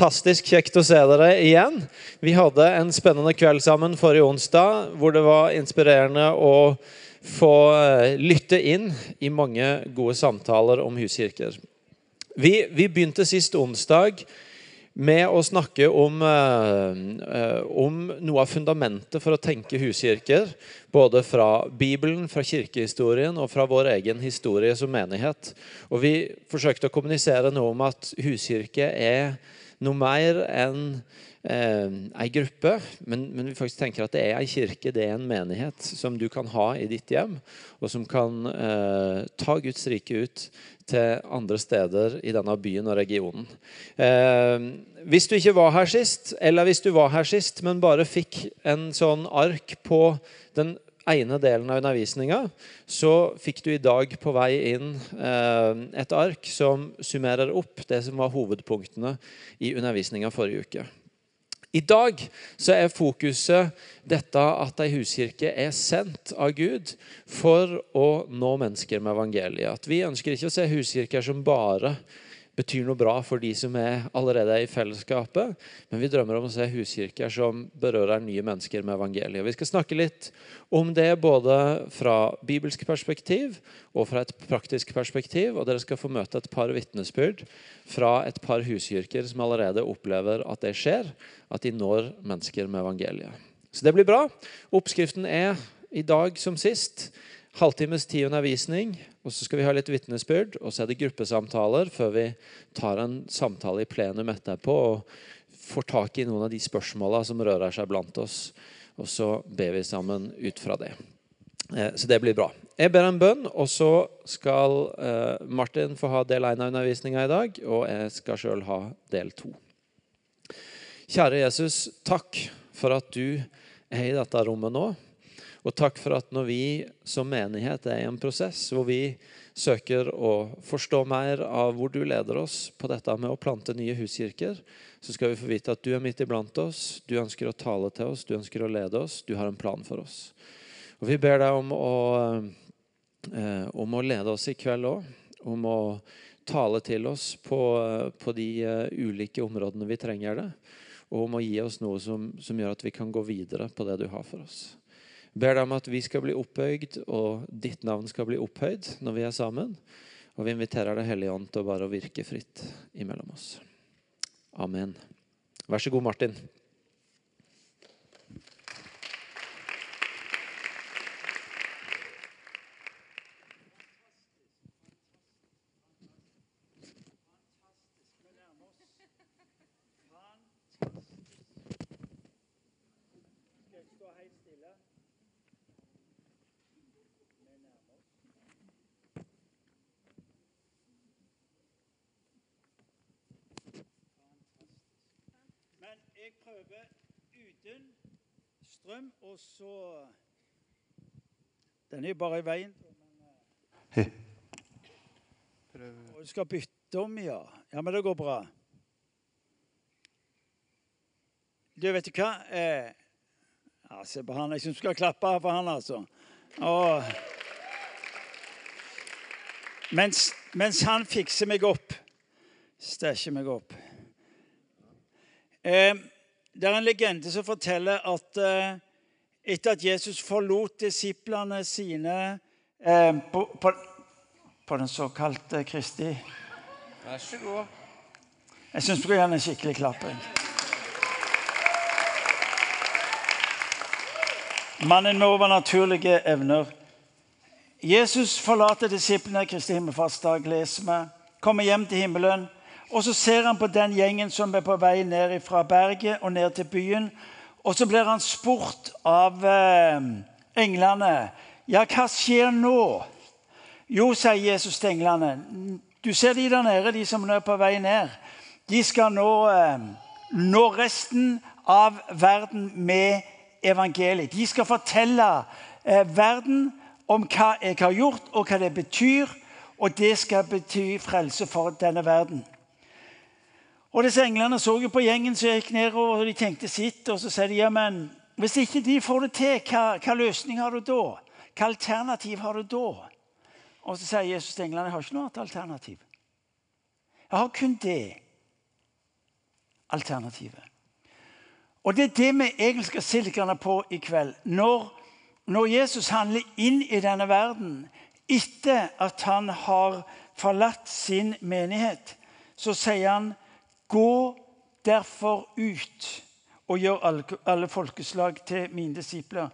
Fantastisk kjekt å se dere igjen. Vi hadde en spennende kveld sammen forrige onsdag, hvor det var inspirerende å få eh, lytte inn i mange gode samtaler om huskirker. Vi, vi begynte sist onsdag med å snakke om, eh, om, noe av fundamentet for å tenke huskirker. Både fra Bibelen, fra kirkehistorien og fra vår egen historie som menighet. Og vi forsøkte å kommunisere noe om at huskirke er noe mer enn eh, ei gruppe, men, men, vi faktisk tenker at det er ei kirke, det er en menighet som du kan ha i ditt hjem, og som kan eh, ta Guds rike ut til andre steder i denne byen og regionen. Eh, hvis du ikke var her sist, eller hvis du var her sist, men bare fikk en sånn ark på den ene delen av undervisninga, så fikk du i dag på vei inn eh, et ark som summerer opp det som var hovedpunktene i undervisninga forrige uke. I dag så er fokuset dette at ei huskirke er sendt av Gud for å nå mennesker med evangeliet. At vi ønsker ikke å se huskirker som bare betyr noe bra for de som er allerede er i fellesskapet. Men vi drømmer om å se huskirker som berører nye mennesker med evangeliet. Vi skal snakke litt om det både fra bibelsk perspektiv og fra et praktisk perspektiv. Og dere skal få møte et par vitnesbyrd fra et par huskirker som allerede opplever at det skjer, at de når mennesker med evangeliet. Så det blir bra. Oppskriften er i dag som sist halvtimes tid undervisning, og så skal vi ha litt vitnesbyrd. Og så er det gruppesamtaler før vi tar en samtale i plenum etterpå og får tak i noen av de spørsmåla som rører seg blant oss. Og så ber vi sammen ut fra det. Eh, så det blir bra. Jeg ber en bønn, og så skal eh, Martin få ha del én av undervisninga i dag. Og jeg skal sjøl ha del to. Kjære Jesus, takk for at du er i dette rommet nå. Og takk for at når vi som menighet er i en prosess hvor vi søker å forstå mer av hvor du leder oss på dette med å plante nye huskirker, så skal vi få vite at du er midt iblant oss, du ønsker å tale til oss, du ønsker å lede oss, du har en plan for oss. Og Vi ber deg om å, eh, om å lede oss i kveld òg, om å tale til oss på, på de uh, ulike områdene vi trenger det, og om å gi oss noe som, som gjør at vi kan gå videre på det du har for oss ber deg om at vi skal bli opphøyd, og ditt navn skal bli opphøyd når vi er sammen. Og vi inviterer Det hellige ånd til å bare virke fritt imellom oss. Amen. Vær så god, Martin. Prøver uten strøm, og så Den er jo bare i veien. Men, og du skal bytte om, ja. Ja, men det går bra. Du, vet du hva? Eh, ja, se på han. Jeg syns du skal klappe for han, altså. Og, mens, mens han fikser meg opp, stæsjer meg opp. Eh, det er en legende som forteller at eh, etter at Jesus forlot disiplene sine eh, på, på, på, den såkalte Kristi Vær så god. Jeg syns du skal gi ham en skikkelig klapp. Mannen med overnaturlige evner. Jesus forlater disiplene Kristi himmelfartsdag, leser vi. Kommer hjem til himmelen. Og så ser han på den gjengen som er på vei ned fra berget og ned til byen. Og så blir han spurt av eh, englene. Ja, hva skjer nå? Jo, sier Jesus til englene. Du ser de der nede, de som er på vei ned. De skal nå, eh, nå resten av verden med evangeliet. De skal fortelle eh, verden om hva jeg har gjort, og hva det betyr. Og det skal bety frelse for denne verden. Og disse Englene så jo på gjengen som gikk nedover, og de tenkte sitt. Og så sier de ja, men hvis ikke de får det til, hva, hva løsning har du da? Hva alternativ har du da? Og så sier Jesus til englene jeg har ikke noe alternativ. Jeg har kun det alternativet. Og Det er det vi egentlig skal se litt på i kveld. Når, når Jesus handler inn i denne verden etter at han har forlatt sin menighet, så sier han Gå derfor ut og gjør alle, folkeslag til mine disipler.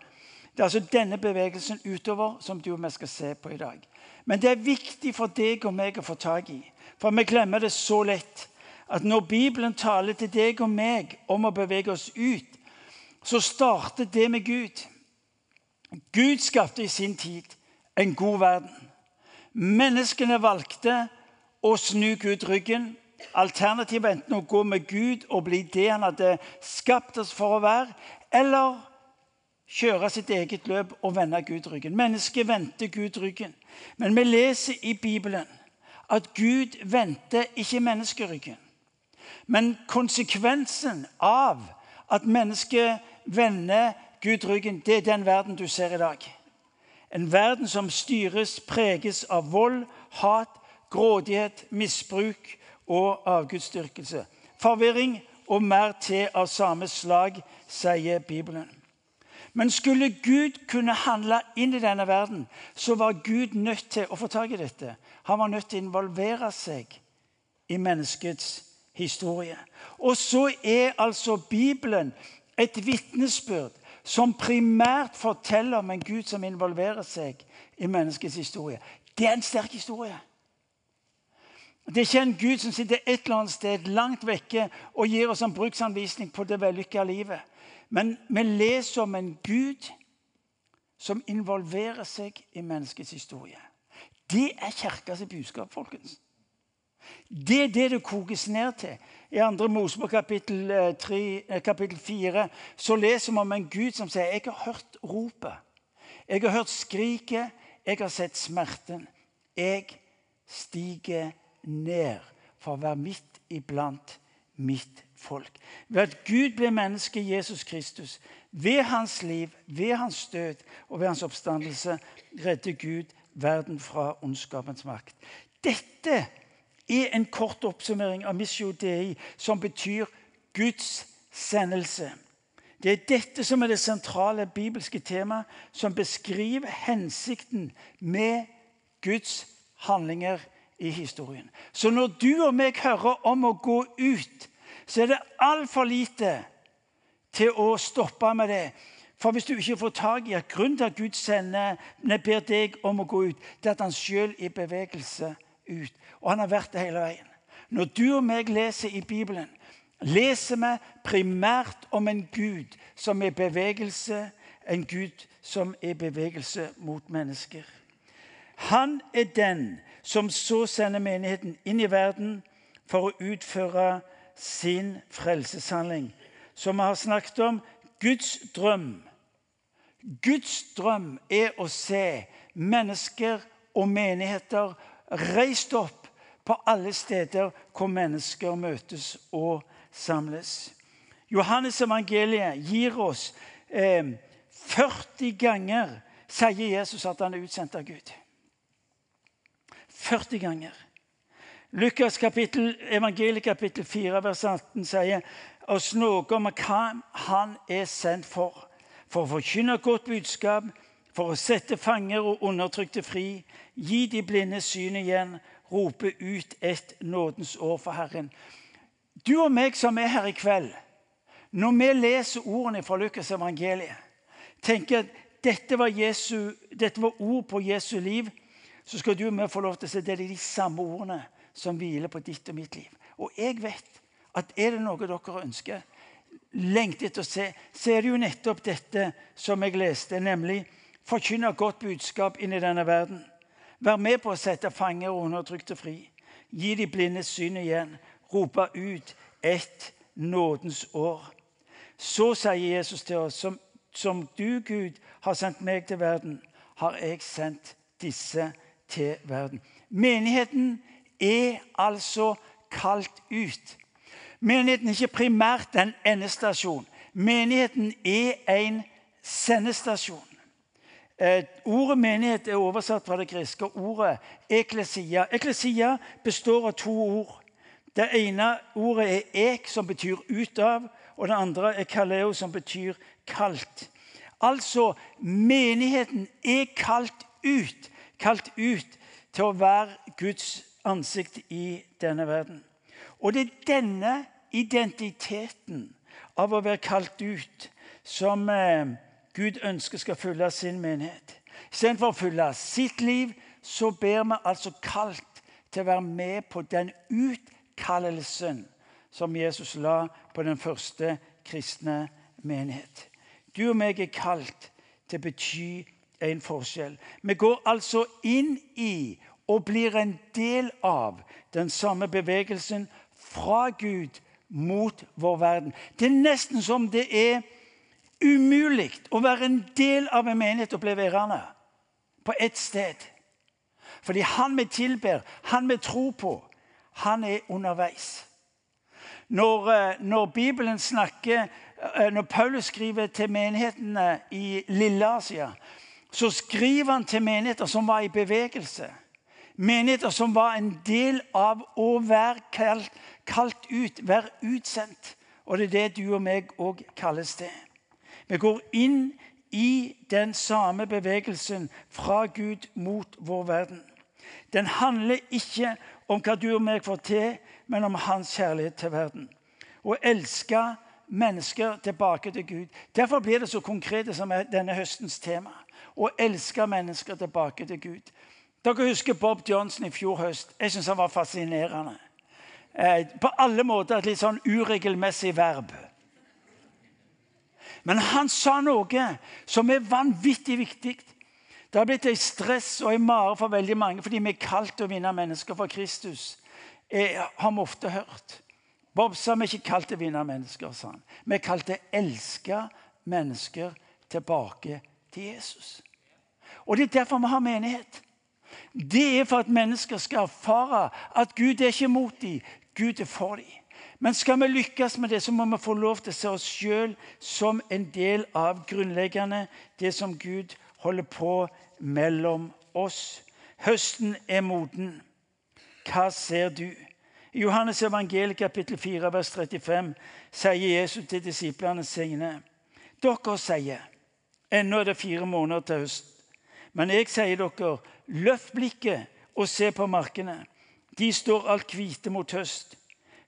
Det er altså denne bevegelsen utover som du og vi skal se på i dag. Men det er viktig for deg og meg å få tak i. For vi glemmer det så lett at når Bibelen taler til deg og meg om å bevege oss ut, så starter det med Gud. Gud skapte i sin tid en god verden. Menneskene valgte å snu Gud ryggen. Alternativet enten å gå med Gud og bli det han hadde skapt oss for å være, eller kjøre sitt eget løp og vende Gud ryggen. Mennesket vendte Gud ryggen. Men vi leser i Bibelen at Gud vendte ikke menneskeryggen. Men konsekvensen av at mennesket vender Gud ryggen, det er den verden du ser i dag. En verden som styres, preges av vold, hat, grådighet, misbruk og avgudsdyrkelse. Forvirring og mer til av samme slag, sier Bibelen. Men skulle Gud kunne handle inn i denne verden, så var Gud nødt til å få tak i dette. Han var nødt til å involvere seg i menneskets historie. Og så er altså Bibelen et vitnesbyrd som primært forteller om en Gud som involverer seg i menneskets historie. Det er en sterk historie. Det er ikke en Gud som sitter et eller annet sted langt vekke og gir oss en bruksanvisning på det vellykka livet. Men vi leser om en Gud som involverer seg i menneskets historie. Det er kirkas budskap, folkens. Det er det det kokes ned til. I 2. Mosebok kapittel, 3, eh, eh, kapittel 4 så leser vi om en Gud som sier jeg har hørt ropet. Jeg har hørt skriket. Jeg har sett smerten. Jeg stiger ned for å være midt iblant mitt folk. Ved at Gud ble menneske Jesus Kristus, ved hans liv, ved hans død og ved hans oppstandelse, redder Gud verden fra ondskapens makt. Dette er en kort oppsummering av Missio Dei, som betyr Guds sendelse. Det er dette som er det sentrale bibelske temaet, som beskriver hensikten med Guds handlinger i historien. Så når du og meg hører om å gå ut, så er det altfor lite til å stoppe med det. For hvis du ikke får tak i at grunnen til at Gud sender, ber deg om å gå ut, det er at han sjøl er i bevegelse ut. Og han har vært det hele veien. Når du og meg leser i Bibelen, leser vi primært om en Gud som er bevegelse, en Gud som er bevegelse mot mennesker. Han er den som så sender menigheten inn i verden for å utføre sin frelseshandling. Som vi har snakket om Guds drøm. Guds drøm er å se mennesker og menigheter reist opp på alle steder hvor mennesker møtes og samles. Johannes evangeliet gir oss eh, 40 ganger sier Jesus at han er utsendt av Gud. 40 ganger. Lukas kapittel, evangeliet kapittel 4 vers 18 sier oss noe om hva han er sendt for. For å forkynne godt budskap, for å sette fanger og undertrykte fri, gi de blinde syn igjen, rope ut et nådens år for Herren. Du og meg som er her i kveld, når vi leser ordene fra Lukas evangeliet, tenker at dette var, Jesu, dette var ord på Jesu liv, så skal du og vi få lov til å se det er de samme ordene som hviler på ditt og mitt liv. Og jeg vet at er det noe dere ønsker, lengter etter å se, så er det jo nettopp dette som jeg leste, nemlig Forkynne godt budskap inn i denne verden. Vær med på å sette fanger og undertrykte fri. Gi de blinde syn igjen. Rope ut et nådens år. Så sier Jesus til oss, som, som du, Gud, har sendt meg til verden, har jeg sendt disse til verden. Menigheten er altså kalt ut. Menigheten er ikke primært en endestasjon. Menigheten er en sendestasjon. Eh, ordet menighet er oversatt fra det greske ordet eklesia. Eklesia består av to ord. Det ene ordet er ek, som betyr ut av, og det andre er kaleo, som betyr kalt. Altså, menigheten er kalt ut, kalt ut til å være Guds ansikt i denne verden. Og det er denne identiteten av å være kalt ut som eh, Gud ønsker skal fylle sin menighet. Istedenfor å fylle sitt liv, så ber vi altså kalt til å være med på den utkallelsen som Jesus la på den første kristne menighet. Du og meg er kalt til å bety en forskjell. Vi går altså inn i og blir en del av den samme bevegelsen fra Gud mot vår verden. Det er nesten som det er umulig å være en del av en menighet og bli værende på ett sted. Fordi han vi tilber, han vi tror på, han er underveis. Når, eh, når Bibelen snakker, eh, når Paulus skriver til menighetene i Lille-Asia, så skriver han til menigheter som var i bevegelse. Menigheter som var en del av å være kalt, kalt ut, være utsendt. Og det er det du og meg òg kalles til. Vi går inn i den samme bevegelsen fra Gud mot vår verden. Den handler ikke om hva du og meg får til, men om hans kjærlighet til verden. Å elske mennesker tilbake til Gud. Derfor blir det så konkret som er denne høstens tema. Å elske mennesker tilbake til Gud. Dere husker Bob Johnson i fjor høst. Jeg syns han var fascinerende. Eh, på alle måter et litt sånn uregelmessig verb. Men han sa noe som er vanvittig viktig. Det har blitt en stress og en mare for veldig mange fordi vi er kalt til å vinne mennesker for Kristus. Jeg har vi ofte hørt. Bob sa vi ikke kalt til å vinne mennesker. sa han. Vi er kalt å elske mennesker tilbake til Jesus. Og Det er derfor vi har menighet. Det er for at mennesker skal erfare at Gud er ikke mot dem, Gud er for dem. Men skal vi lykkes med det, så må vi få lov til å se oss sjøl som en del av grunnleggende det som Gud holder på mellom oss. Høsten er moden. Hva ser du? I Johannes evangeliet kapittel 4, vers 35 sier Jesus til disiplene sine Dere sier ennå er det fire måneder til høst. Men jeg sier dere, løft blikket og se på markene. De står alt hvite mot høst.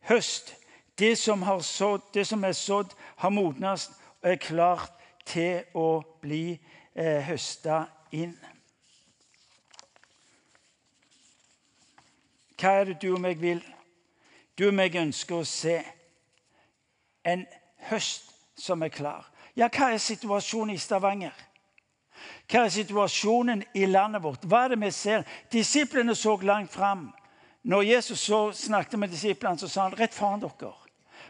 Høst, det som, sådd, det som er sådd, har modnast og er klart til å bli eh, høsta inn. Hva er det du og meg vil? Du og meg ønsker å se en høst som er klar. Ja, hva er situasjonen i Stavanger? Hva er situasjonen i landet vårt? Hva er det vi ser? Disiplene så langt fram. Når Jesus så snakket med disiplene, så sa han rett foran dere.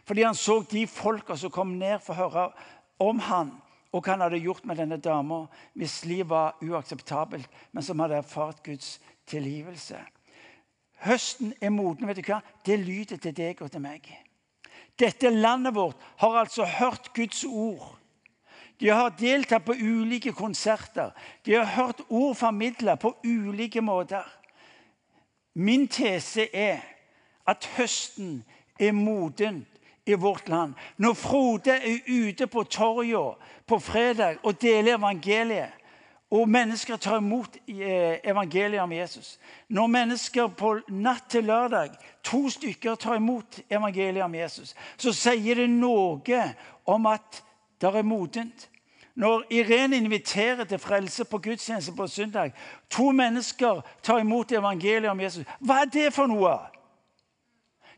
Fordi han så de folka som kom ned for å høre om han, og hva han hadde gjort med denne dama hvis liv var uakseptabelt, men som hadde erfart Guds tilgivelse. Høsten er moden. vet du hva? Det lyder til deg og til meg. Dette landet vårt har altså hørt Guds ord. De har deltatt på ulike konserter. De har hørt ord formidla på ulike måter. Min tese er at høsten er moden i vårt land. Når Frode er ute på torget på fredag og deler evangeliet, og mennesker tar imot eh, evangeliet om Jesus. Når mennesker på natt til lørdag, to stykker, tar imot evangeliet om Jesus, så sier det noe om at det er modent. Når Irene inviterer til frelse på gudstjeneste på søndag, to mennesker tar imot evangeliet om Jesus. Hva er det for noe?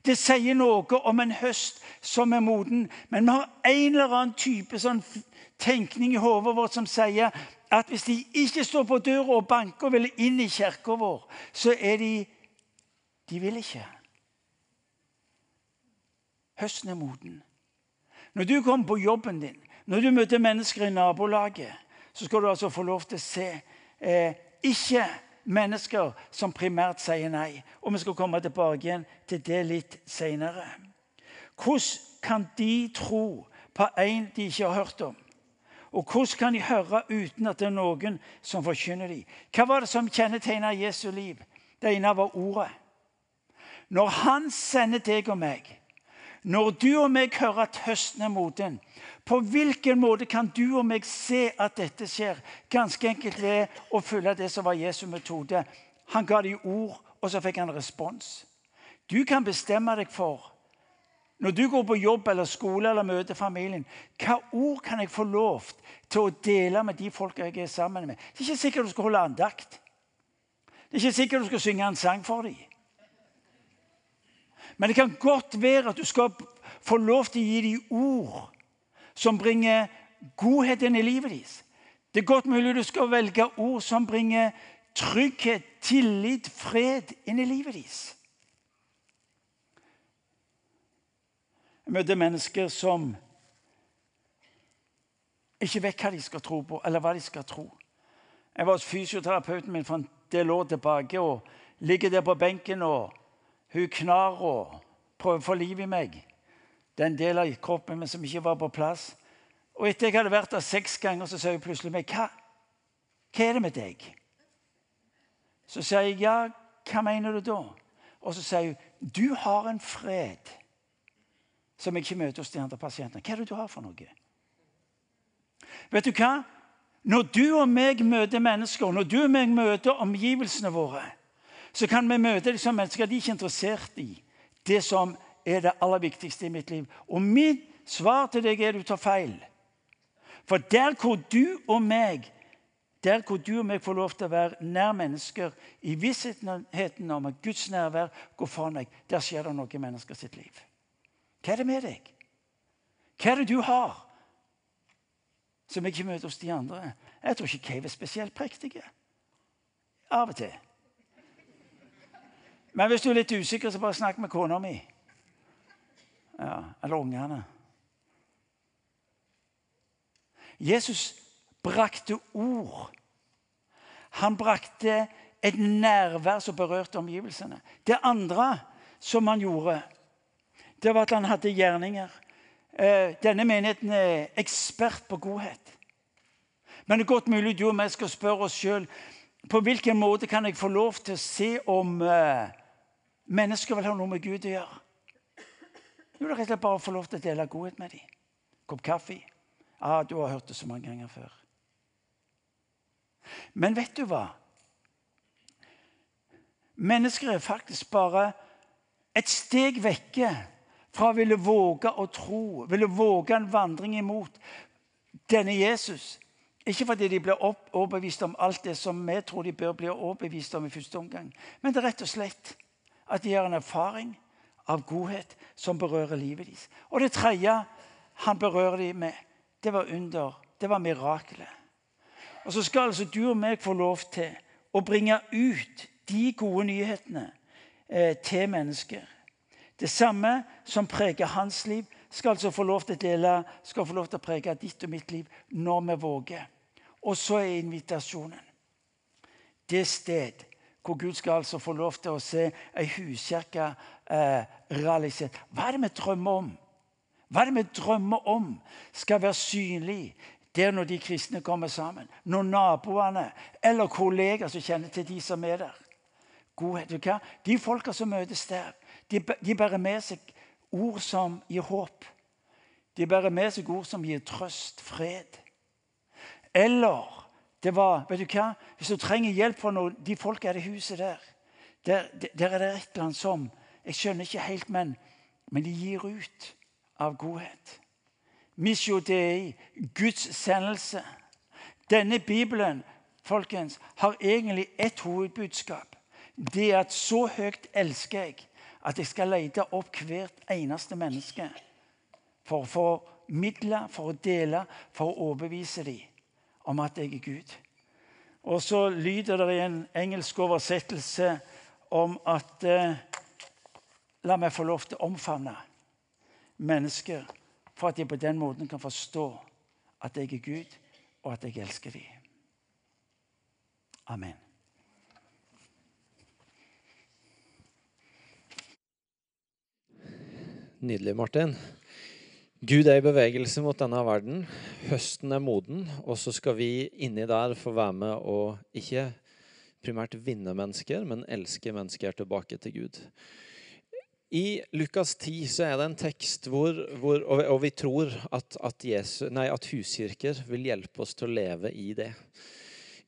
Det sier noe om en høst som er moden. Men vi har en eller annen type sånn tenkning i hodet vårt som sier at hvis de ikke står på døra og banker og vil inn i kirka vår, så er de De vil ikke. Høsten er moden. Når du kommer på jobben din, når du møter mennesker i nabolaget, så skal du altså få lov til å se eh, ikke mennesker som primært sier nei. Og vi skal komme tilbake igjen til det litt seinere. Hvordan kan de tro på en de ikke har hørt om? Og hvordan kan de høre uten at det er noen som forkynner dem? Hva var det som kjennetegna Jesu liv? Det ene var ordet. Når Han sender deg og meg, når du og meg hører at høsten er moden, på hvilken måte kan du og meg se at dette skjer? Ganske enkelt ved å følge det som var Jesu metode. Han ga dem ord, og så fikk han respons. Du kan bestemme deg for når du går på jobb eller skole eller møter familien, hva ord kan jeg få lov til å dele med de folka jeg er sammen med? Det er ikke sikkert du skal holde andakt. Det er ikke sikkert du skal synge en sang for dem. Men det kan godt være at du skal få lov til å gi dem ord som bringer godhet inn i livet deres. Det er godt mulig du skal velge ord som bringer trygghet, tillit, fred inn i livet deres. Jeg møter mennesker som ikke vet hva de skal tro på, eller hva de skal tro. Jeg var hos fysioterapeuten min for en del år tilbake og ligger der på benken, og hun knar og prøver å få liv i meg. Det er en del av kroppen min som ikke var på plass. Og etter jeg hadde vært der seks ganger, så sa jeg plutselig meg, hva, hva er det med deg? Så sier jeg, ja, hva mener du da? Og så sier hun, du har en fred som jeg ikke møter hos de andre pasientene. Hva er det du har for noe? Vet du hva? Når du og meg møter mennesker, når du og meg møter omgivelsene våre, så kan vi møte dem som mennesker de er ikke interessert i det som er det aller viktigste i mitt liv. Og mitt svar til deg er du tar feil. For der hvor du og meg der hvor du og meg får lov til å være nær mennesker i vissheten om at Guds nærvær går foran deg, der skjer det noe i mennesker sitt liv. Hva er det med deg? Hva er det du har som jeg ikke møter hos de andre? Jeg tror ikke Cave er spesielt prektig. Av og til. Men hvis du er litt usikker, så bare snakk med kona mi. Ja, eller ungene. Jesus brakte ord. Han brakte et nærvær som berørte omgivelsene. Det andre som han gjorde, det var at han hadde gjerninger. Eh, denne menigheten er ekspert på godhet. Men det er godt mulig du og jeg skal spørre oss sjøl på hvilken måte kan jeg få lov til å se om uh, mennesker vil ha noe med Gud å gjøre. Det er rett og slett bare å få lov til å dele godhet med dem. Kopp kaffe. Ah, du har hørt det så mange ganger før. Men vet du hva? Mennesker er faktisk bare et steg vekke fra å ville våge å tro, ville våge en vandring imot denne Jesus. Ikke fordi de blir overbevist om alt det som vi tror de bør bli overbevist om i første omgang, men det er rett og slett at de har en erfaring av godhet som berører livet deres. Og det tredje han berører dem med, det var under. Det var mirakelet. Og så skal altså du og meg få lov til å bringe ut de gode nyhetene eh, til mennesker. Det samme som preger hans liv, skal altså få lov til å dele, skal få lov til å prege ditt og mitt liv når vi våger. Og så er invitasjonen det sted hvor Gud skal altså få lov til å se ei huskirke eh, realisert. Hva er det vi drømmer om? Hva er det vi drømmer om skal være synlig der når de kristne kommer sammen? Når naboene eller kollegaer som kjenner til de som er der. Godhet. du Hva? De folka som møtes der, de, de bærer med seg ord som gir håp. De bærer med seg ord som gir trøst, fred. Eller det var, vet du hva? Hvis du trenger hjelp fra noen, de folka i det huset der, der, der er det et eller annet som Jeg skjønner ikke helt, men, men de gir ut av godhet. Misjo Dei, Guds sendelse. Denne Bibelen folkens, har egentlig ett hovedbudskap. Det er at så høyt elsker jeg at jeg skal lete opp hvert eneste menneske for å formidle, for å dele, for å overbevise dem om at jeg er Gud. Og så lyder det i en engelsk oversettelse om at eh, La meg få lov til å omfavne mennesker for at de på den måten kan forstå at jeg er Gud, og at jeg elsker dem. Amen. Nydelig, Martin. Gud er i bevegelse mot denne verden. Høsten er moden, og så skal vi inni der få være med og ikke primært vinne mennesker, men elske mennesker tilbake til Gud. I Lukas 10 så er det en tekst hvor, hvor og, vi tror at, at, Jesus, nei, at huskirker vil hjelpe oss til å leve i det.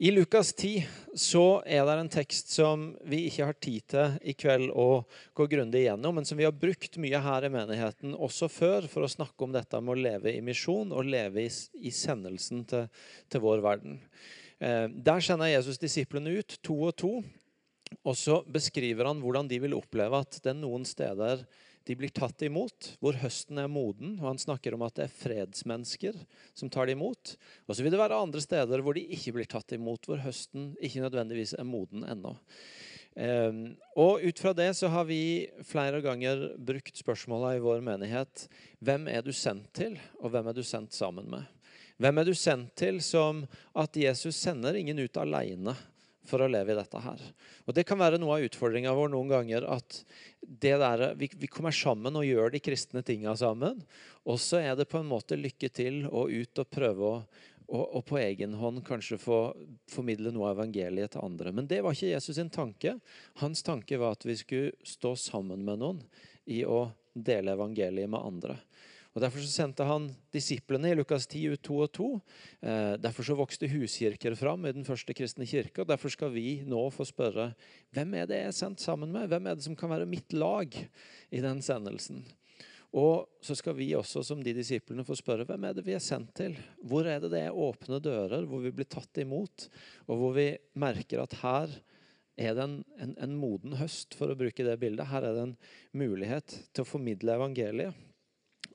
I Lukas 10 så er det en tekst som vi ikke har tid til i kveld å gå grundig igjennom, men som vi har brukt mye her i menigheten også før for å snakke om dette med å leve i misjon og leve i, i sendelsen til, til vår verden. Eh, der sender Jesus disiplene ut to og to og så beskriver han hvordan de vil oppleve at det er noen steder de blir tatt imot, hvor høsten er moden. og Han snakker om at det er fredsmennesker som tar det imot. Og så vil det være andre steder hvor de ikke blir tatt imot, hvor høsten ikke nødvendigvis er moden ennå. Um, og ut fra det så har vi flere ganger brukt spørsmåla i vår menighet hvem er du sendt til, og hvem er du sendt sammen med? Hvem er du sendt til som at Jesus sender ingen ut aleine? For å leve i dette her. Og Det kan være noe av utfordringa vår noen ganger. At der, vi, vi, kommer sammen og gjør de kristne tinga sammen. Og så er det på en måte lykke til å ut og prøve å og, og, på egen hånd kanskje få formidle noe av evangeliet til andre. Men det var ikke Jesus sin tanke. Hans tanke var at vi skulle stå sammen med noen i å dele evangeliet med andre. Og Derfor så sendte han disiplene i Lukas 10 ut to og to. Eh, derfor så vokste huskirker fram i den første kristne kirke. og Derfor skal vi nå få spørre hvem er det jeg er sendt sammen med? Hvem er det som kan være mitt lag i den sendelsen? Og så skal vi også som de disiplene få spørre hvem er det vi er sendt til? Hvor er det det er åpne dører, hvor vi blir tatt imot, og hvor vi merker at her er det en, en, en moden høst, for å bruke det bildet. Her er det en mulighet til å formidle evangeliet.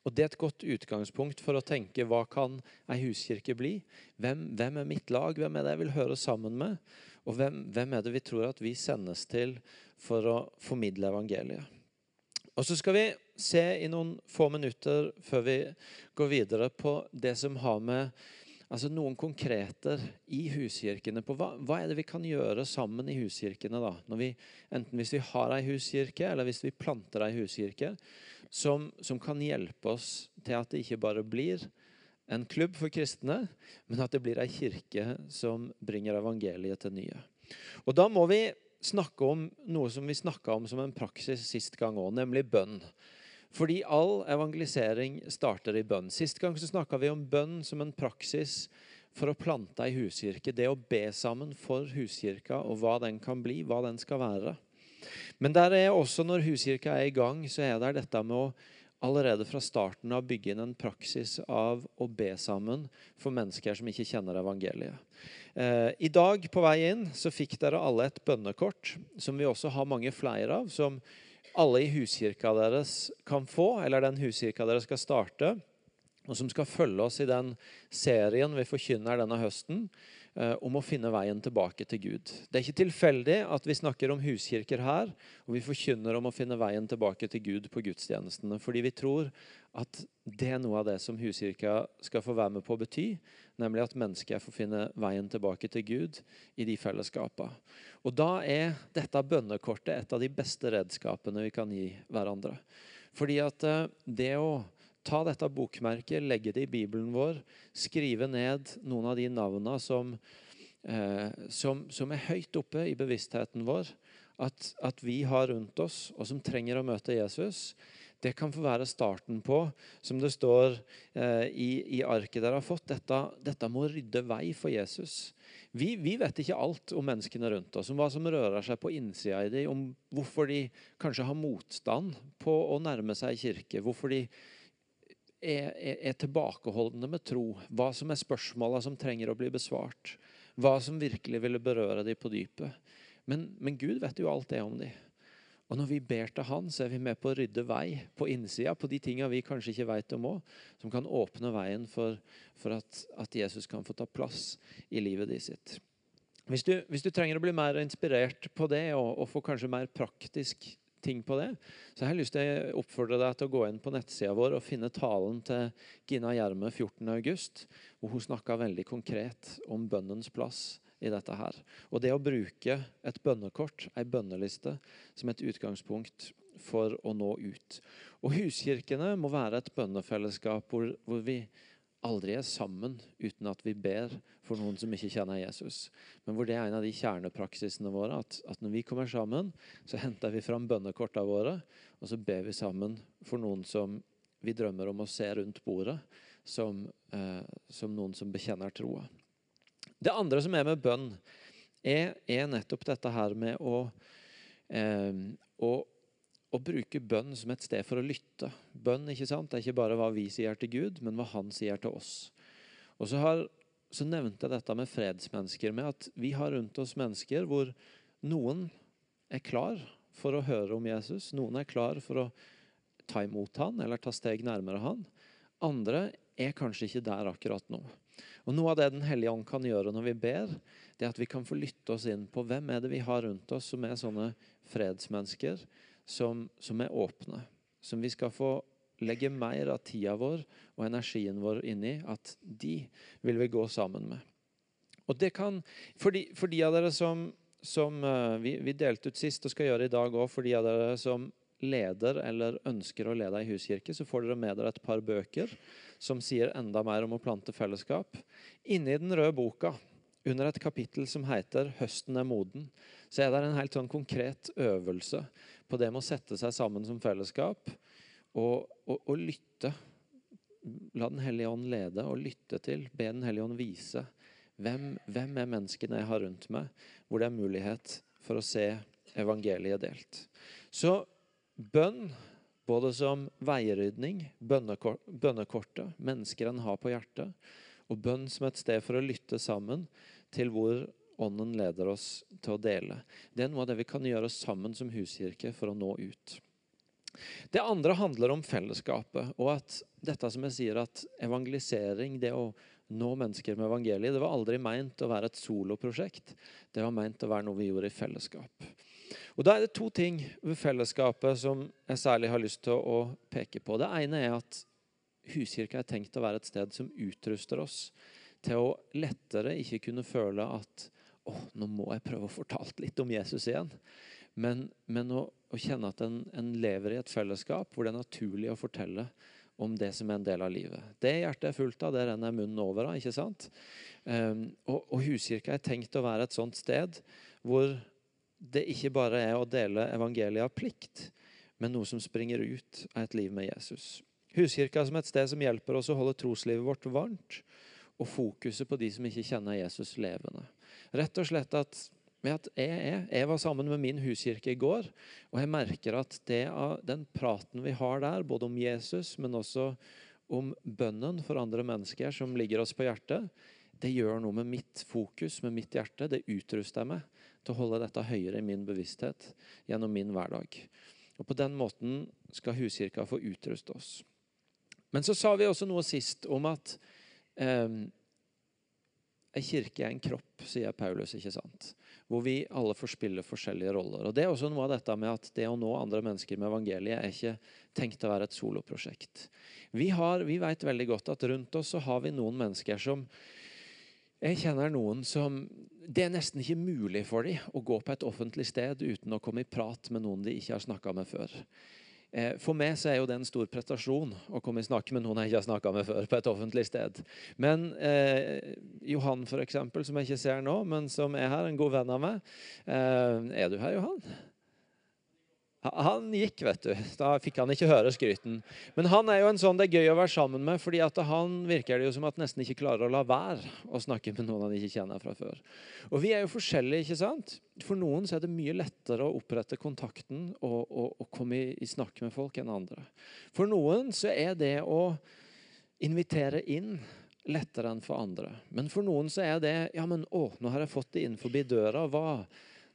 Og Det er et godt utgangspunkt for å tenke hva kan ei huskirke bli? Hvem, hvem, er mitt lag? Hvem er det jeg vil høre sammen med? Og hvem, hvem, er det vi tror at vi sendes til for å formidle evangeliet? Og Så skal vi se i noen få minutter før vi går videre på det som har med altså noen konkreter i huskirkene på hva, hva, er det vi kan gjøre sammen i huskirkene. da? Vi, enten hvis vi har ei huskirke, eller hvis vi planter ei huskirke, som, som, kan hjelpe oss til at det ikke bare blir en klubb for kristne, men at det blir ei kirke som bringer evangeliet til nye. Og Da må vi snakke om noe som vi snakka om som en praksis sist gang òg, nemlig bønn. Fordi all evangelisering starter i bønn. Sist gang så snakka vi om bønn som en praksis for å plante ei huskirke. Det å be sammen for huskirka og hva den kan bli, hva den skal være. Men der er også når huskirka er i gang, så er det dette med å allerede fra starten av bygge inn en praksis av å be sammen for mennesker som ikke kjenner evangeliet. Eh, I dag på vei inn så fikk dere alle et bønnekort, som vi også har mange flere av. som alle i huskirka deres kan få, eller den huskirka dere skal starte, og som skal følge oss i den serien vi forkynner denne høsten, om å finne veien tilbake til Gud. Det er ikke tilfeldig at vi snakker om huskirker her, og vi forkynner om å finne veien tilbake til Gud på gudstjenestene. Fordi vi tror at det er noe av det som huskirka skal få være med på å bety. Nemlig at mennesket får finne veien tilbake til Gud i de fellesskapene. Og da er dette bønnekortet et av de beste redskapene vi kan gi hverandre. Fordi at eh, det å ta dette bokmerket, legge det i Bibelen vår, skrive ned noen av de navnene som, eh, som, som er høyt oppe i bevisstheten vår, at, at, vi har rundt oss, og som trenger å møte Jesus, det kan få være starten på, som det står eh, i, i, arket dere har fått, dette, dette må rydde vei for Jesus. Vi, vi, vet ikke alt om menneskene rundt oss, om hva som rører seg på innsida i dem, om hvorfor de kanskje har motstand på å nærme seg kirke, hvorfor de er, er, tilbakeholdne med tro. Hva som er spørsmåla som trenger å bli besvart. Hva som virkelig ville berøre dem på dypet. Men, men, Gud vet jo alt det om dem. Og når vi ber til Han, så er vi med på å rydde vei på innsida, på de tinga vi kanskje ikke vet om òg, som kan åpne veien for, for at, at, Jesus kan få ta plass i livet ditt sitt. Hvis du, hvis du trenger å bli mer inspirert på det, og, og få kanskje mer praktisk ting på det, så jeg har lyst til å oppfordre deg til å gå inn på nettsida vår og finne talen til Gina Gjerme 14.8, hvor hun snakka veldig konkret om bønnens plass i dette her. Og det å bruke et bønnekort, ei bønneliste, som et utgangspunkt for å nå ut. Og huskirkene må være et bønnefellesskap hvor, hvor vi aldri er sammen uten at vi ber for noen som ikke kjenner Jesus. Men hvor det er en av de kjernepraksisene våre. At, at når vi kommer sammen, så henter vi fram bønnekortene våre, og så ber vi sammen for noen som vi drømmer om å se rundt bordet, som, eh, som noen som bekjenner troa. Det andre som er med bønn, er, er nettopp dette her med å, eh, å å bruke bønn som et sted for å lytte. Bønn ikke sant? Det er ikke bare hva vi sier til Gud, men hva han sier til oss. Og så, har, så nevnte jeg dette med fredsmennesker, med at vi har rundt oss mennesker hvor noen er klar for å høre om Jesus. Noen er klar for å ta imot han, eller ta steg nærmere han. Andre er kanskje ikke der akkurat nå. Og Noe av det Den hellige ånd kan gjøre når vi ber, det er at vi kan få lytte oss inn på hvem er det vi har rundt oss som er sånne fredsmennesker, som, som er åpne. Som vi skal få legge mer av tida vår og energien vår inn i. At de vil vi gå sammen med. Og det kan, For de, for de av dere som, som uh, vi, vi, delte ut sist og skal gjøre i dag òg, for de av dere som leder eller ønsker å lede ei huskirke, så får dere med dere et par bøker som sier enda mer om å plante fellesskap. Inni den røde boka under et kapittel som heter 'Høsten er moden', så er det en helt sånn konkret øvelse på det med å sette seg sammen som fellesskap og, og, og lytte. La Den hellige ånd lede og lytte til. Be Den hellige ånd vise. Hvem, hvem er menneskene jeg har rundt meg, hvor det er mulighet for å se evangeliet delt. Så bønn, både som veierydning, bønnekortet, mennesker en har på hjertet, og bønn som et sted for å lytte sammen til hvor Ånden leder oss til å dele. Det er noe av det vi kan gjøre sammen som huskirke for å nå ut. Det andre handler om fellesskapet. og at dette som jeg sier at Evangelisering, det å nå mennesker med evangeliet, det var aldri meint å være et soloprosjekt. Det var meint å være noe vi gjorde i fellesskap. Og Da er det to ting ved fellesskapet som jeg særlig har lyst til å peke på. Det ene er at Huskirka er tenkt å være et sted som utruster oss til å lettere ikke kunne føle at å, nå må jeg prøve å fortalt litt om Jesus igjen. Men, men å, å, kjenne at en, en, lever i et fellesskap hvor det er naturlig å fortelle om det som er en del av livet. Det hjertet er fullt av, det renner munnen over av. ikke sant? Um, og, og Huskirka er tenkt å være et sånt sted hvor det ikke bare er å dele evangeliet av plikt, men noe som springer ut av et liv med Jesus. Huskirka som et sted som hjelper oss å holde troslivet vårt varmt, og fokuset på de som ikke kjenner Jesus levende. Rett og slett at, at jeg, jeg, jeg, var sammen med min huskirke i går, og jeg merker at det, den praten vi har der, både om Jesus, men også om bønnen for andre mennesker som ligger oss på hjertet, det gjør noe med mitt fokus, med mitt hjerte. Det utruster meg til å holde dette høyere i min bevissthet gjennom min hverdag. Og På den måten skal huskirka få utruste oss. Men så sa vi også noe sist om at en kirke er en kropp, sier Paulus, ikke sant? hvor vi alle får spille forskjellige roller. Og Det er også noe av dette med at det å nå andre mennesker med evangeliet er ikke tenkt å være et soloprosjekt. Vi, vi vet veldig godt at rundt oss så har vi noen mennesker som jeg kjenner noen som Det er nesten ikke mulig for dem å gå på et offentlig sted uten å komme i prat med noen de ikke har snakka med før. Eh, for meg så er jo det en stor prestasjon å komme i snakke med noen jeg ikke har snakka med før. på et offentlig sted. Men eh, Johan, for eksempel, som jeg ikke ser nå, men som er her, en god venn av meg. Eh, er du her, Johan? Han gikk, vet du. Da fikk han ikke høre skryten. Men han er jo en sånn det er gøy å være sammen med, fordi at han virker det jo som at nesten ikke klarer å la være å snakke med noen han ikke kjenner fra før. Og vi er jo forskjellige, ikke sant? For noen så er det mye lettere å opprette kontakten og, og, og komme i, i snakk med folk enn andre. For noen så er det å invitere inn lettere enn for andre. Men for noen så er det Ja, men å, nå har jeg fått det inn forbi døra. Hva?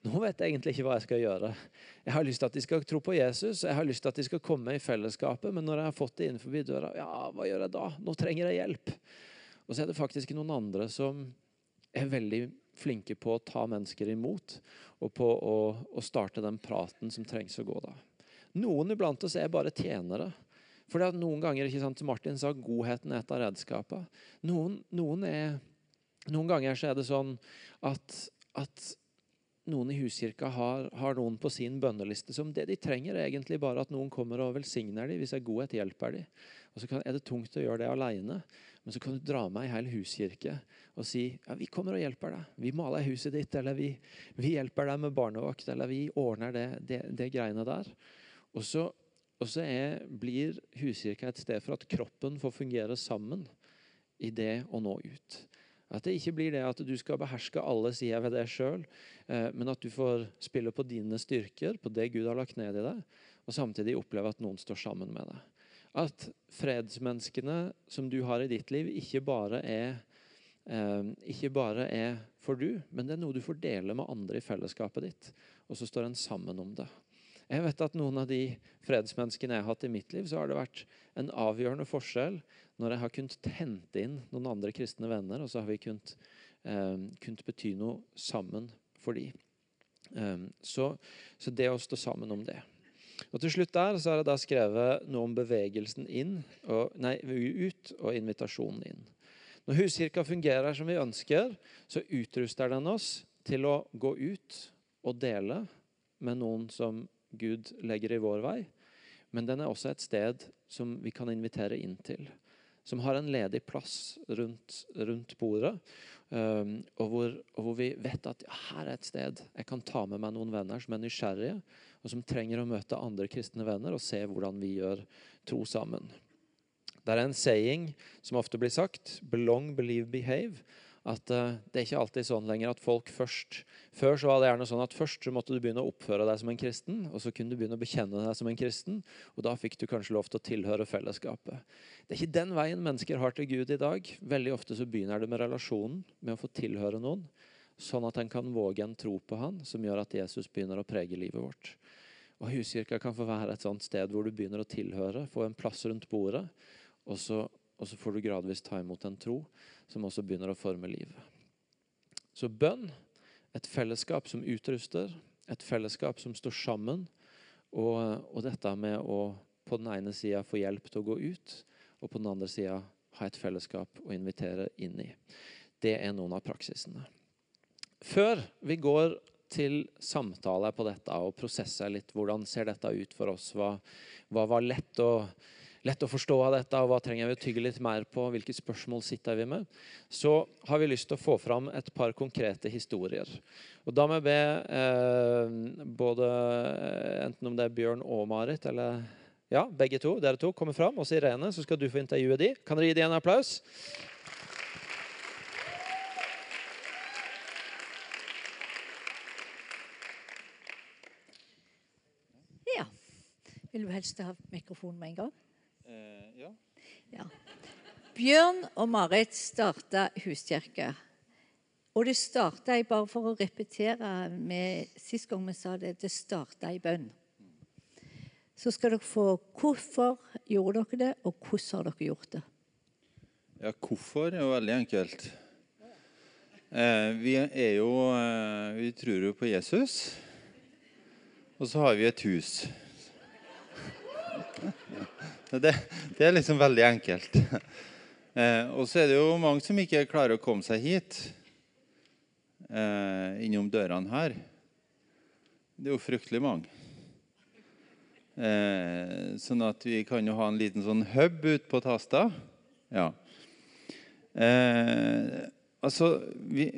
Nå vet jeg egentlig ikke hva jeg skal gjøre. Jeg har lyst til at de skal tro på Jesus, jeg har lyst til at de skal komme i fellesskapet, men når jeg har fått det innenfor døra, ja, hva gjør jeg da? Nå trenger jeg hjelp. Og så er det faktisk noen andre som er veldig flinke på å ta mennesker imot, og på å, å starte den praten som trengs å gå da. Noen iblant oss er bare tjenere. For det er noen ganger, ikke sant, som Martin sa godheten er et av redskapene. Noen, noen, noen ganger så er det sånn at, at noen i huskirka har, har, noen på sin bønneliste som det de trenger, er egentlig bare at noen kommer og velsigner dem. Hvis jeg godhet, hjelper de. Og så kan, er det tungt å gjøre det alene. Men så kan du dra med ei hel huskirke og si ja, vi kommer og hjelper deg. Vi maler huset ditt, eller vi, vi hjelper deg med barnevakt, eller vi ordner det, det, det greiene der. Og så, og så er, blir huskirka et sted for at kroppen får fungere sammen i det å nå ut. At det ikke blir det at du skal beherske alle sider ved deg sjøl, eh, men at du får spille på dine styrker, på det Gud har lagt ned i deg, og samtidig oppleve at noen står sammen med deg. At fredsmenneskene som du har i ditt liv, ikke bare er, eh, ikke bare er for du, men det er noe du får dele med andre i fellesskapet ditt. Og så står en sammen om det. Jeg vet at Noen av de fredsmenneskene jeg har hatt i mitt liv, så har det vært en avgjørende forskjell når jeg har kunnet hente inn noen andre kristne venner, og så har vi kunnet, eh, kunnet bety noe sammen for dem. Eh, så, så, det å stå sammen om det. Og Til slutt der så har jeg da skrevet noe om bevegelsen inn, og, nei, ut og invitasjonen inn. Når huskirka fungerer som vi ønsker, så utruster den oss til å gå ut og dele med noen som Gud legger i vår vei. Men den er også et sted som vi kan invitere inn til som har en ledig plass rundt, rundt bordet. Um, og, hvor, og, hvor, vi vet at ja, her er et sted jeg kan ta med meg noen venner som er nysgjerrige, og som trenger å møte andre kristne venner og se hvordan vi gjør tro sammen. Det er en saying som ofte blir sagt 'belong, believe, behave' at uh, det er ikke alltid sånn lenger at folk først Før så var det gjerne sånn at først så måtte du begynne å oppføre deg som en kristen, og så kunne du begynne å bekjenne deg som en kristen, og da fikk du kanskje lov til å tilhøre fellesskapet. Det er ikke den veien mennesker har til Gud i dag. Veldig ofte så begynner det med relasjonen, med å få tilhøre noen, sånn at en kan våge en tro på han, som gjør at Jesus begynner å prege livet vårt. Og Huskirka kan få være et sånt sted hvor du begynner å tilhøre, få en plass rundt bordet, og så og så får du gradvis ta imot en tro som også begynner å forme livet. Så bønn, et fellesskap som utruster, et fellesskap som står sammen, og, og dette med å på den ene sida få hjelp til å gå ut, og på den andre sida ha et fellesskap å invitere inn i. Det er noen av praksisene. Før vi går til samtale på dette og prosesser litt hvordan ser dette ut for oss, hva, hva var lett å lett å forstå av dette, og hva trenger vi å tygge litt mer på, hvilke spørsmål sitter vi med, så har vi lyst til å få fram et par konkrete historier. Og Da må jeg be eh, både eh, enten om det er Bjørn og Marit, eller ja, begge to, dere to, kommer fram. Og Irene, så skal du få intervjue de. Kan dere gi dem en applaus? Vil du helst ha mikrofonen med en gang? Ja. Bjørn og Marit starta huskirke. Og det starta jeg, Bare for å repetere med sist gang vi sa det, det starta i bønn. Så skal dere få hvorfor gjorde dere det, og hvordan har dere gjort det? Ja, hvorfor er jo veldig enkelt. Eh, vi er jo eh, Vi tror jo på Jesus. Og så har vi et hus. Det, det er liksom veldig enkelt. Eh, og så er det jo mange som ikke klarer å komme seg hit. Eh, innom dørene her. Det er jo fryktelig mange. Eh, sånn at vi kan jo ha en liten sånn hub ute på Tasta. Ja. Eh, altså, vi,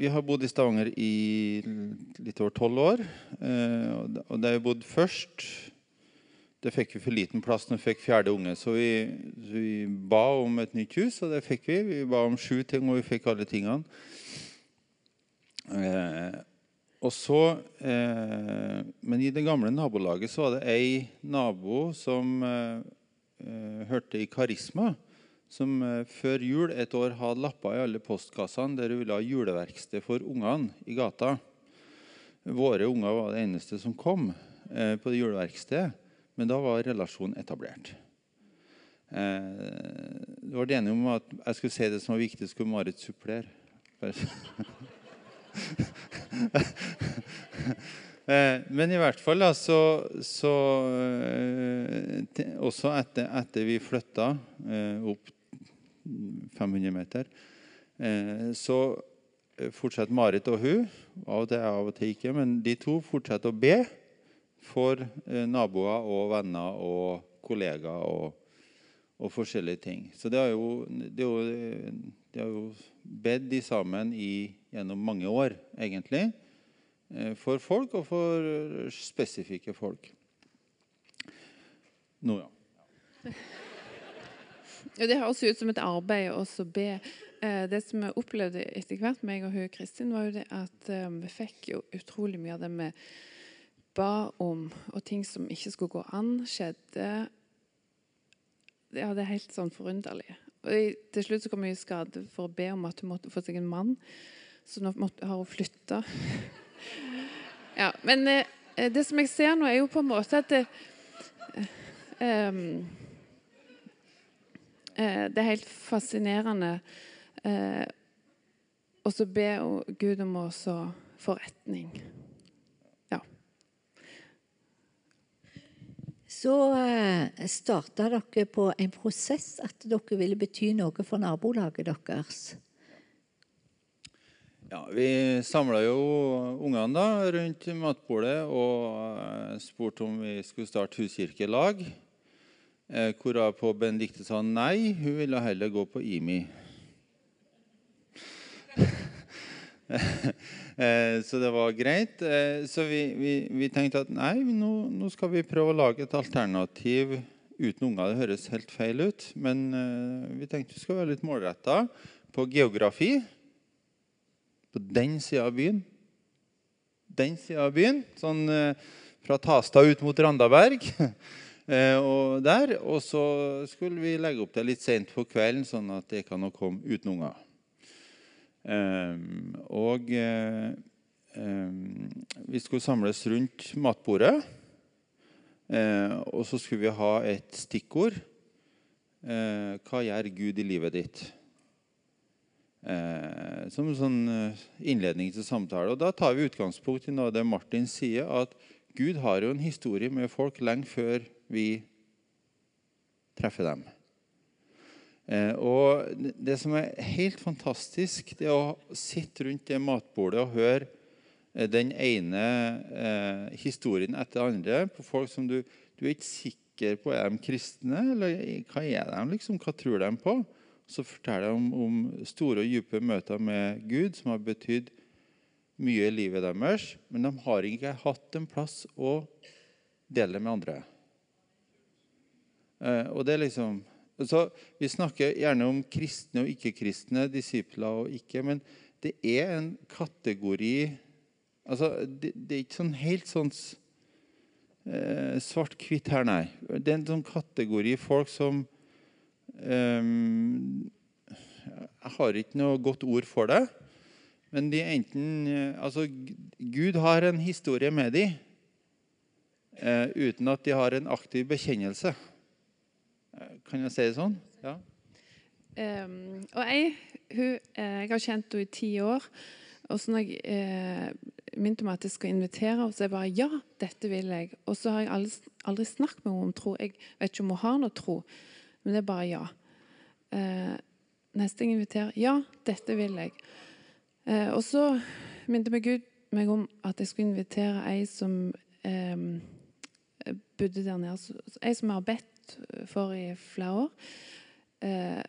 vi, har bodd i Stavanger i litt over tolv år. Eh, og der vi bodd først det fikk vi for liten plass når vi fikk fjerde unge. Så vi, vi, ba om et nytt hus, og det fikk vi. Vi ba om sju ting, og vi fikk alle tingene. Eh, og så, eh, Men i det gamle nabolaget så var det ei nabo som eh, eh hørte i Karisma, som eh, før jul et år hadde lapper i alle postkassene der hun ville ha juleverksted for ungene i gata. Våre unger var det eneste som kom eh, på det juleverkstedet. Men da var relasjonen etablert. Eh, det var enige om at jeg skulle si det som var viktig, skulle Marit supplere. eh, men i hvert fall da, så, så eh, Også etter, etter vi flytta eh, opp 500 meter, eh, så fortsetter Marit og hun, av og til jeg av og til ikke, men de to fortsetter å be for eh, naboer og venner og kollegaer og, og forskjellige ting. Så det har jo, det har jo, det har jo bedt de sammen i, gjennom mange år, egentlig. eh, For folk og for spesifikke folk. Nå, ja. Det høres ut som et arbeid å be. Eh, Det som vi opplevde etter hvert, meg og hun Kristin, var jo det at eh, vi fikk jo utrolig mye av det vi ba om, og ting som ikke skulle gå an, skjedde. Ja, det er helt sånn forunderlig. Og til slutt så kom jeg i skade for å be om at hun måtte få seg en mann, så nå måtte, har hun flytta. ja, men eh, det som jeg ser nå, er jo på en måte at det, eh, Eh, det er helt fascinerende eh, å så be Gud om å så få retning. Ja. Så eh, starta dere på en prosess at dere ville bety noe for nabolaget deres. Ja, Vi samla jo ungene da rundt matbordet og eh, spurte om vi skulle starte huskirkelag. Eh, Hvorav på Benedicte sa nei, hun ville heller gå på IMI. Eh, Så det var greit. Eh, Så vi, vi, vi tenkte at nei, nå, nå skal vi prøve å lage et alternativ uten unger. Det høres helt feil ut, men eh, vi tenkte vi skal være litt målretta på geografi på den sida av byen. Den sida av byen, sånn fra Tasta ut mot Randaberg. og der, og så skulle vi legge opp det litt sent på kvelden, sånn at det kan å komme uten unger. Ehm, og eh, ehm, vi skulle samles rundt matbordet. Eh, og så skulle vi ha et stikkord. Hva gjør Gud i livet ditt? som en sånn eh, innledning til samtale. Og Da tar vi utgangspunkt i noe det Martin sier, at Gud har jo en historie med folk lenge før vi treffer dem. Eh, og det- som er helt fantastisk, det er å sitte rundt det matbordet og høre eh, den ene eh, historien etter den andre på folk som du, du er ikke sikker på er de kristne, eller hva er de, liksom, hva tror de på? Så forteller de om, om store og dype møter med Gud som har betydd mye i livet deres, men de har ikke hatt en plass å dele med andre. Og det er liksom så Vi snakker gjerne om kristne og ikke-kristne, disipler og ikke, men det er en kategori altså Det, det er ikke sånn helt sånn eh, svart-hvitt her, nei. Det er en sånn kategori folk som eh, jeg har ikke noe godt ord for det. Men de enten eh, Altså, Gud har en historie med dem eh, uten at de har en aktiv bekjennelse. Kan jeg si det sånn? Ja. Um, og jeg, hun, eh, jeg har kjent henne i ti år. Og så når jeg eh, minte om at jeg skal invitere henne, så jeg bare ja, dette vil jeg. Og så har jeg aldri, aldri snakket med henne om tro. Jeg vet ikke om hun har noe tro, men det er bare ja. Eh, neste jeg inviterer ja, dette vil jeg. Eh, og så minte meg Gud meg om at jeg skulle invitere ei som eh, bodde der nede. Ei som har bedt for i flere år. Eh,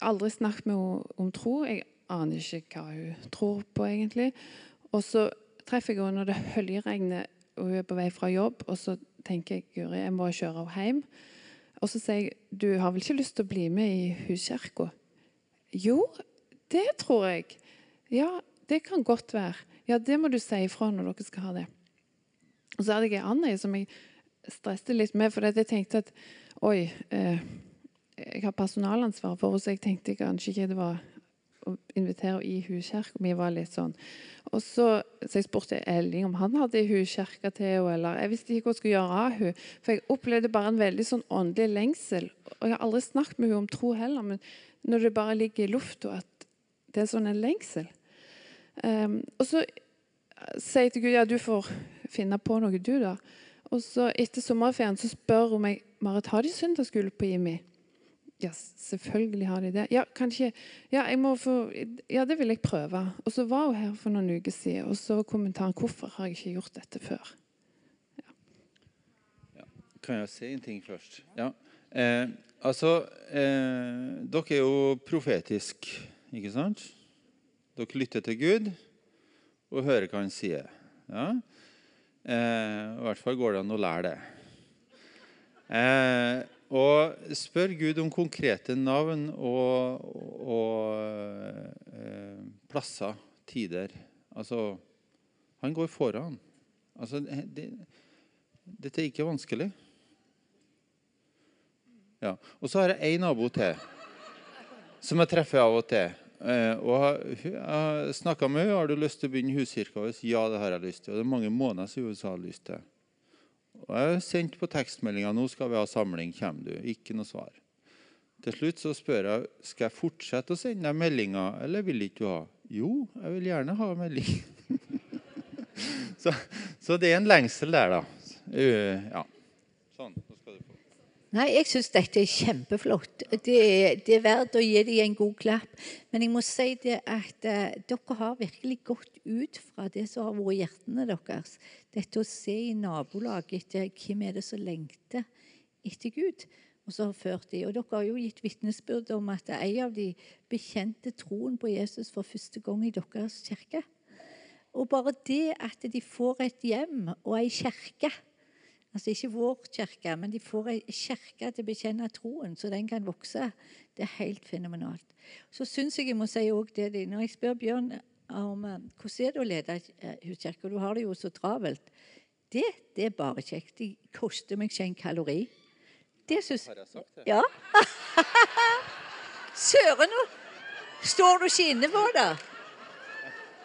aldri snakket med henne om tro. Jeg aner ikke hva hun tror på, egentlig. Og så treffer jeg henne når det høljeregner, og hun er på vei fra jobb. Og så tenker jeg Guri, jeg må kjøre henne hjem. Og så sier jeg du har vel ikke lyst til å bli med i huskirka? Jo, det tror jeg. Ja, det kan godt være. Ja, det må du si ifra når dere skal ha det. Og så hadde jeg ei annen som jeg stresset litt med, for jeg tenkte at oi eh, Jeg har personalansvar for henne, så jeg tenkte kanskje ikke det var å invitere henne i huskirka. Vi var litt sånn. Og så, så jeg spurte Elling om han hadde huskirke til henne, eller Jeg visste ikke hva jeg skulle gjøre av henne. For jeg opplevde bare en veldig sånn åndelig lengsel. Og jeg har aldri snakket med henne om tro heller, men når det bare ligger i lufta at det er sånn en lengsel. Um, og så sier jeg til Gud ja, du får finne på noe, du, da. Og så etter sommerferien så spør hun meg Marit, har de søndagsskole på Jimmy. Ja, selvfølgelig har de det. Ja, kanskje, ja, jeg må få, ja, det vil jeg prøve. Og så var hun her for noen uker siden, og så var kommentaren hvorfor har jeg ikke gjort dette før. «Ja, Kan jeg si en ting først? Ja. Eh, Altså, eh, dere er jo profetisk, ikke sant? Dere lytter til Gud og hører hva han sier. Ja? Eh, I hvert fall går det an å lære det. Eh, og spør Gud om konkrete navn og, og eh, plasser, tider. Altså, han går foran. Altså, det, dette er ikke vanskelig. Ja. Og så har jeg én nabo til som jeg treffer av og til. Eh, og Jeg har snakka med henne. 'Har du lyst til å begynne huskirka vår?' Ja, det har jeg lyst til. Og det er mange måneder siden hun sa hun hadde lyst til. Og jeg har sendt på tekstmeldinga 'Nå skal vi ha samling. Kommer du?' Ikke noe svar. Til slutt så spør jeg skal jeg fortsette å sende deg meldinger, eller vil ikke du ha? Jo, jeg vil gjerne ha melding. så, så det er en lengsel der, da. Uh, ja. Sånn. Nå skal du få. Nei, jeg syns dette er kjempeflott. Det er, det er verdt å gi dem en god klapp. Men jeg må si det at uh, dere har virkelig gått ut fra det som har vært hjertene deres. Dette å se i nabolaget etter hvem er det som lengter etter Gud. Og så har ført de. Og dere har jo gitt vitnesbyrd om at en av de bekjente troen på Jesus for første gang i deres kirke. Og bare det at de får et hjem og ei kirke Altså ikke vår kirke, men de får ei kirke til å bekjenne troen, så den kan vokse. Det er helt fenomenalt. Så syns jeg jeg må si òg det de- Når jeg spør Bjørn om eh, hvordan er det å lede eh, huskirke, du har det jo så travelt Det, det er bare kjekt. Det koster meg ikke en kalori. Det syns Har jeg sagt det? Ja. Søren, nå står du ikke inne for det?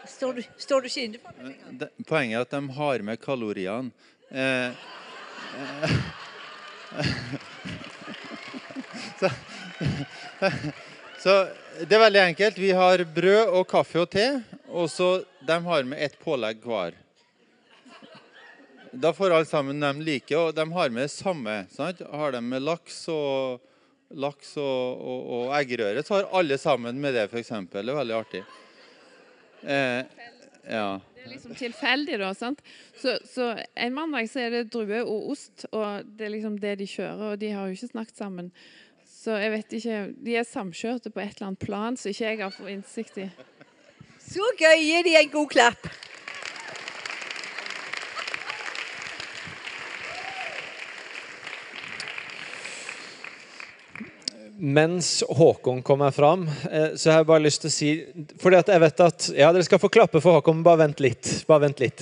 Står du, står du ikke inne for det? Poenget er at de har med kaloriene. Eh, så, så det er veldig enkelt. Vi har brød og kaffe og te, og så de har med ett pålegg hver. Da får alle sammen de like, og de har med det samme. Sant? Har de med laks og, laks og, og, og eggerøre, så har alle sammen med det, f.eks. Det er veldig artig. Eh, ja. Det liksom tilfeldig, da. sant? Så, så en mandag så er det druer og ost, og det er liksom det de kjører. Og de har jo ikke snakket sammen. Så jeg vet ikke De er samkjørte på et eller annet plan som ikke jeg har fått innsikt i. Så gøy! Gi dem en god klapp. Mens Håkon kommer fram, eh, så har jeg bare lyst til å si Fordi at jeg vet at Ja, dere skal få klappe for Håkon, men bare vent litt. Bare vent litt.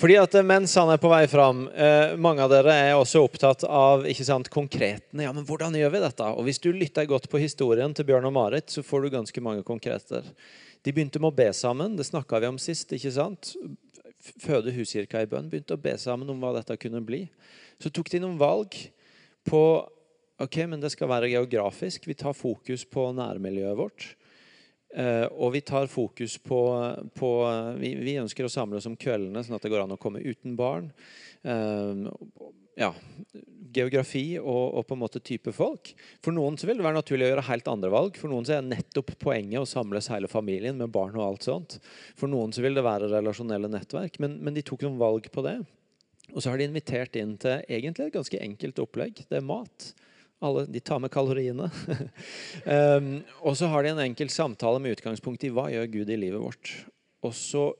Fordi at eh, mens han er på vei fram, eh, mange av dere er også opptatt av ikke sant, konkretene. Ja, men hvordan gjør vi dette? Og hvis du lytter godt på historien til Bjørn og Marit, så får du ganske mange konkreter. De begynte med å be sammen. Det snakka vi om sist. ikke sant? Føde huskirka i bønn. Begynte å be sammen om hva dette kunne bli. Så tok de noen valg på Ok, men det skal være geografisk. Vi tar fokus på nærmiljøet vårt. Eh, og vi tar fokus på, på vi, vi ønsker å samle oss om kveldene, sånn at det går an å komme uten barn. Eh, ja, geografi og, og på en måte type folk. For noen så vil det være naturlig å gjøre helt andre valg. For noen så er nettopp poenget å samles hele familien med barn og alt sånt. For noen så vil det være relasjonelle nettverk. Men, men de tok noen valg på det. Og så har de invitert inn til egentlig et ganske enkelt opplegg. Det er mat. Alle, de tar med kaloriene. um, og så har de en enkel samtale med utgangspunkt i hva gjør Gud i livet vårt. Og så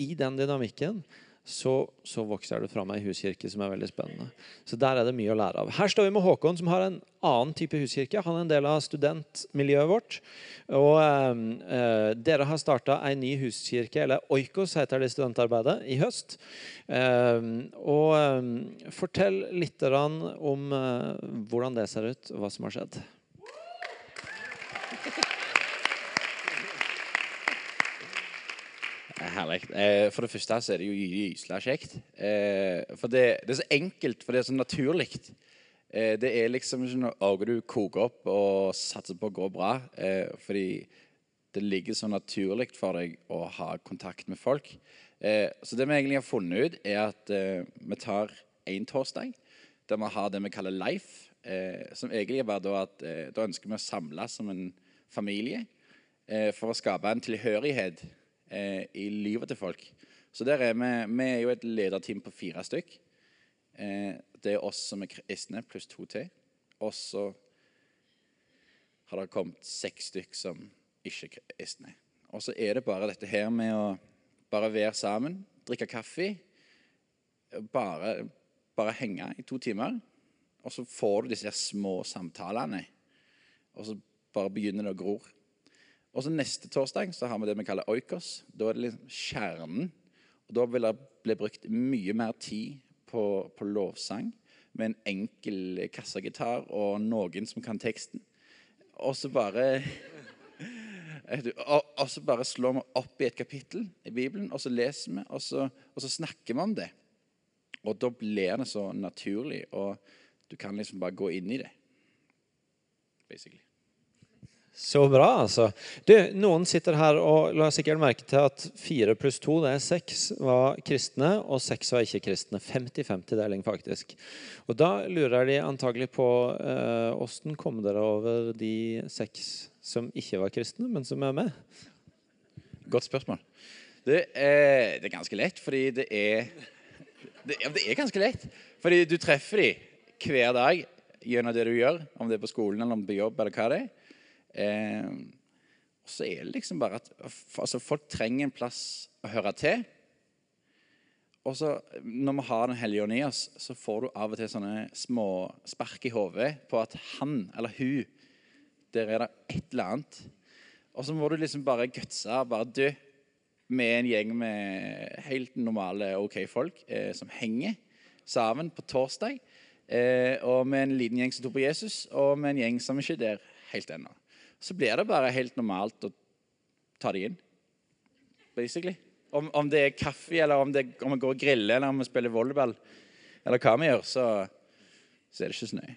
i den dynamikken så, så vokser det fram ei huskirke som er veldig spennende. Så der er det mye å lære av. Her står vi med Håkon, som har en annen type huskirke. Han er en del av studentmiljøet vårt. Og um, eh, dere har starta ei ny huskirke, eller Oikos heter det studentarbeidet, i høst. Eh, og eh, fortell litt om eh, hvordan det ser ut, og hva som har skjedd. Herlig. Eh, For det første så er det jo gysla kjekt. Eh, For det, det er så enkelt, for det er så naturlig. Eh, Det er liksom ikke noe du koker opp og satser på å gå bra. Fordi det ligger så naturlig for deg å ha kontakt med folk. Så det vi egentlig har funnet ut, er at vi tar én torsdag der vi har det vi kaller life. Som egentlig er bare da at da ønsker vi å samles som en familie for å skape en tilhørighet eh, i livet til folk. Så der er vi, vi er jo et lederteam på fire stykk. Eh, det er oss som er kristne, pluss to til. Og så har det kommet seks stykk som ikke er kristne. Og så er det bare dette her med å bare være sammen, drikke kaffe, bare, bare henge i to timer. Og så får du disse små samtalene, og så bare begynner det å gro. Og så Neste torsdag så har vi det vi kaller oikos. Da er det liksom kjernen. Og Da vil det bli brukt mye mer tid på, på lovsang med en enkel kassagitar og noen som kan teksten. Og så bare og, så bare slår vi opp i et kapittel i Bibelen, og så leser vi, og så, og så snakker vi om det. Og da blir det så naturlig, og du kan liksom bare gå inn i det. Basically. Så bra, altså. Du, noen sitter her og la sikkert merke til at fire pluss to, det er seks, var kristne, og seks var ikke-kristne. 50-50-deling, faktisk. Og da lurer de antagelig på åssen eh, kom dere over de seks som ikke var kristne, men som er med? Godt spørsmål. Det er, det er ganske lett, fordi det er det, det, er ganske lett. Fordi du treffer dem hver dag gjennom det du gjør, om det er på skolen eller er på jobb. eller hva det er. Eh, og så er det liksom bare at altså, folk trenger en plass å høre til. Og så når vi har Den hellige ånd i oss, så får du av og til sånne små spark i hodet på at han eller hun Der er det et eller annet. Og så må du liksom bare gutse, bare dø med en gjeng med helt normale, OK folk eh, som henger sammen på torsdag. Eh, og med en liten gjeng som tror på Jesus, og med en gjeng som ikke er der helt ennå så blir det bare helt normalt å ta det inn. Basically. Om, om det er kaffe, eller om, det, om vi går og griller, eller om vi spiller volleyball, eller hva vi gjør, så, så er det ikke så nøye.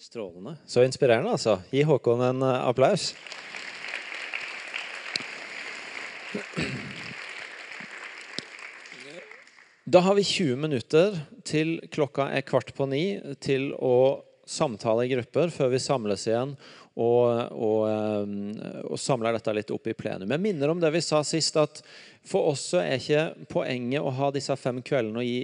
Strålende. Så inspirerende, altså. Gi Håkon en uh, applaus. Da har vi 20 minutter til klokka er kvart på ni til å samtale i grupper før vi samles igjen og, og, eh, og, samler dette litt opp i plenum. Jeg minner om det vi sa sist, at for oss er ikke poenget å ha disse fem kveldene og gi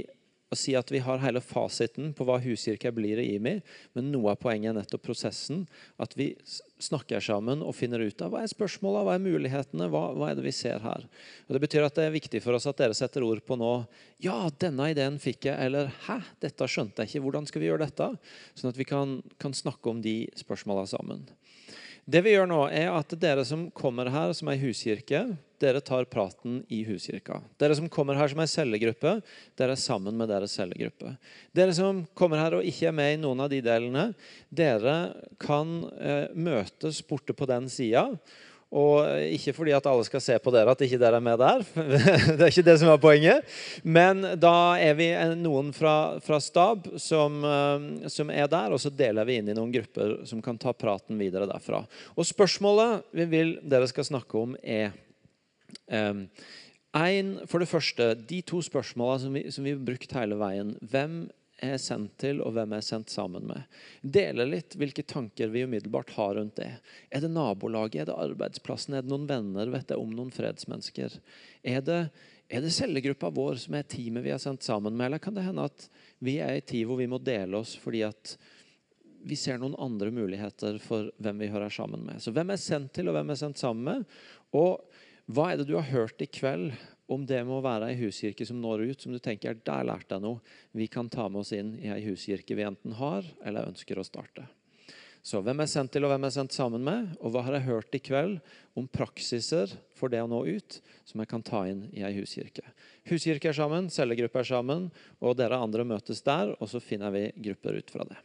å si at vi har hele fasiten på hva huskirka blir i IMI, men noe av poenget er nettopp prosessen. At vi snakker sammen og finner ut av hva er spørsmålene, hva er mulighetene, hva, hva, er det vi ser her. Og Det betyr at det er viktig for oss at dere setter ord på nå Ja, denne ideen fikk jeg, eller Hæ, dette skjønte jeg ikke. Hvordan skal vi gjøre dette? Sånn at vi kan, kan snakke om de spørsmålene sammen. Det vi gjør nå, er at dere som kommer her som ei huskirke, dere tar praten i huskirka. Dere som kommer her som ei cellegruppe, dere er sammen med deres cellegruppe. Dere som kommer her og ikke er med i noen av de delene, dere kan eh, møtes borte på den sida og ikke fordi at alle skal se på dere at ikke dere er med der. det er ikke det som er poenget. Men da er vi noen fra, fra stab som, eh, som, er der, og så deler vi inn i noen grupper som kan ta praten videre derfra. Og spørsmålet vi vil dere skal snakke om, er um, en, For det første, de to spørsmålene som som vi har brukt hele veien. Hvem er jeg sendt til, og hvem er sendt sammen med. Dele litt hvilke tanker vi umiddelbart har rundt det. Er det nabolaget, er det arbeidsplassen, er det noen venner, vet jeg om noen fredsmennesker? Er det, er det cellegruppa vår som er teamet vi er sendt sammen med, eller kan det hende at vi er i tid hvor vi må dele oss fordi at vi ser noen andre muligheter for hvem vi hører sammen med. Så hvem er sendt til, og hvem er sendt sammen med? Og hva er det du har hørt i kveld om det må være ei huskirke som når ut, som du tenker der lærte jeg noe vi kan ta med oss inn i ei huskirke vi enten har eller ønsker å starte. Så hvem er sendt til, og hvem er sendt sammen med? Og hva har jeg hørt i kveld om praksiser for det å nå ut, som jeg kan ta inn i ei huskirke? Huskirke er sammen, cellegruppe er sammen, og dere andre møtes der, og så finner vi grupper ut fra det.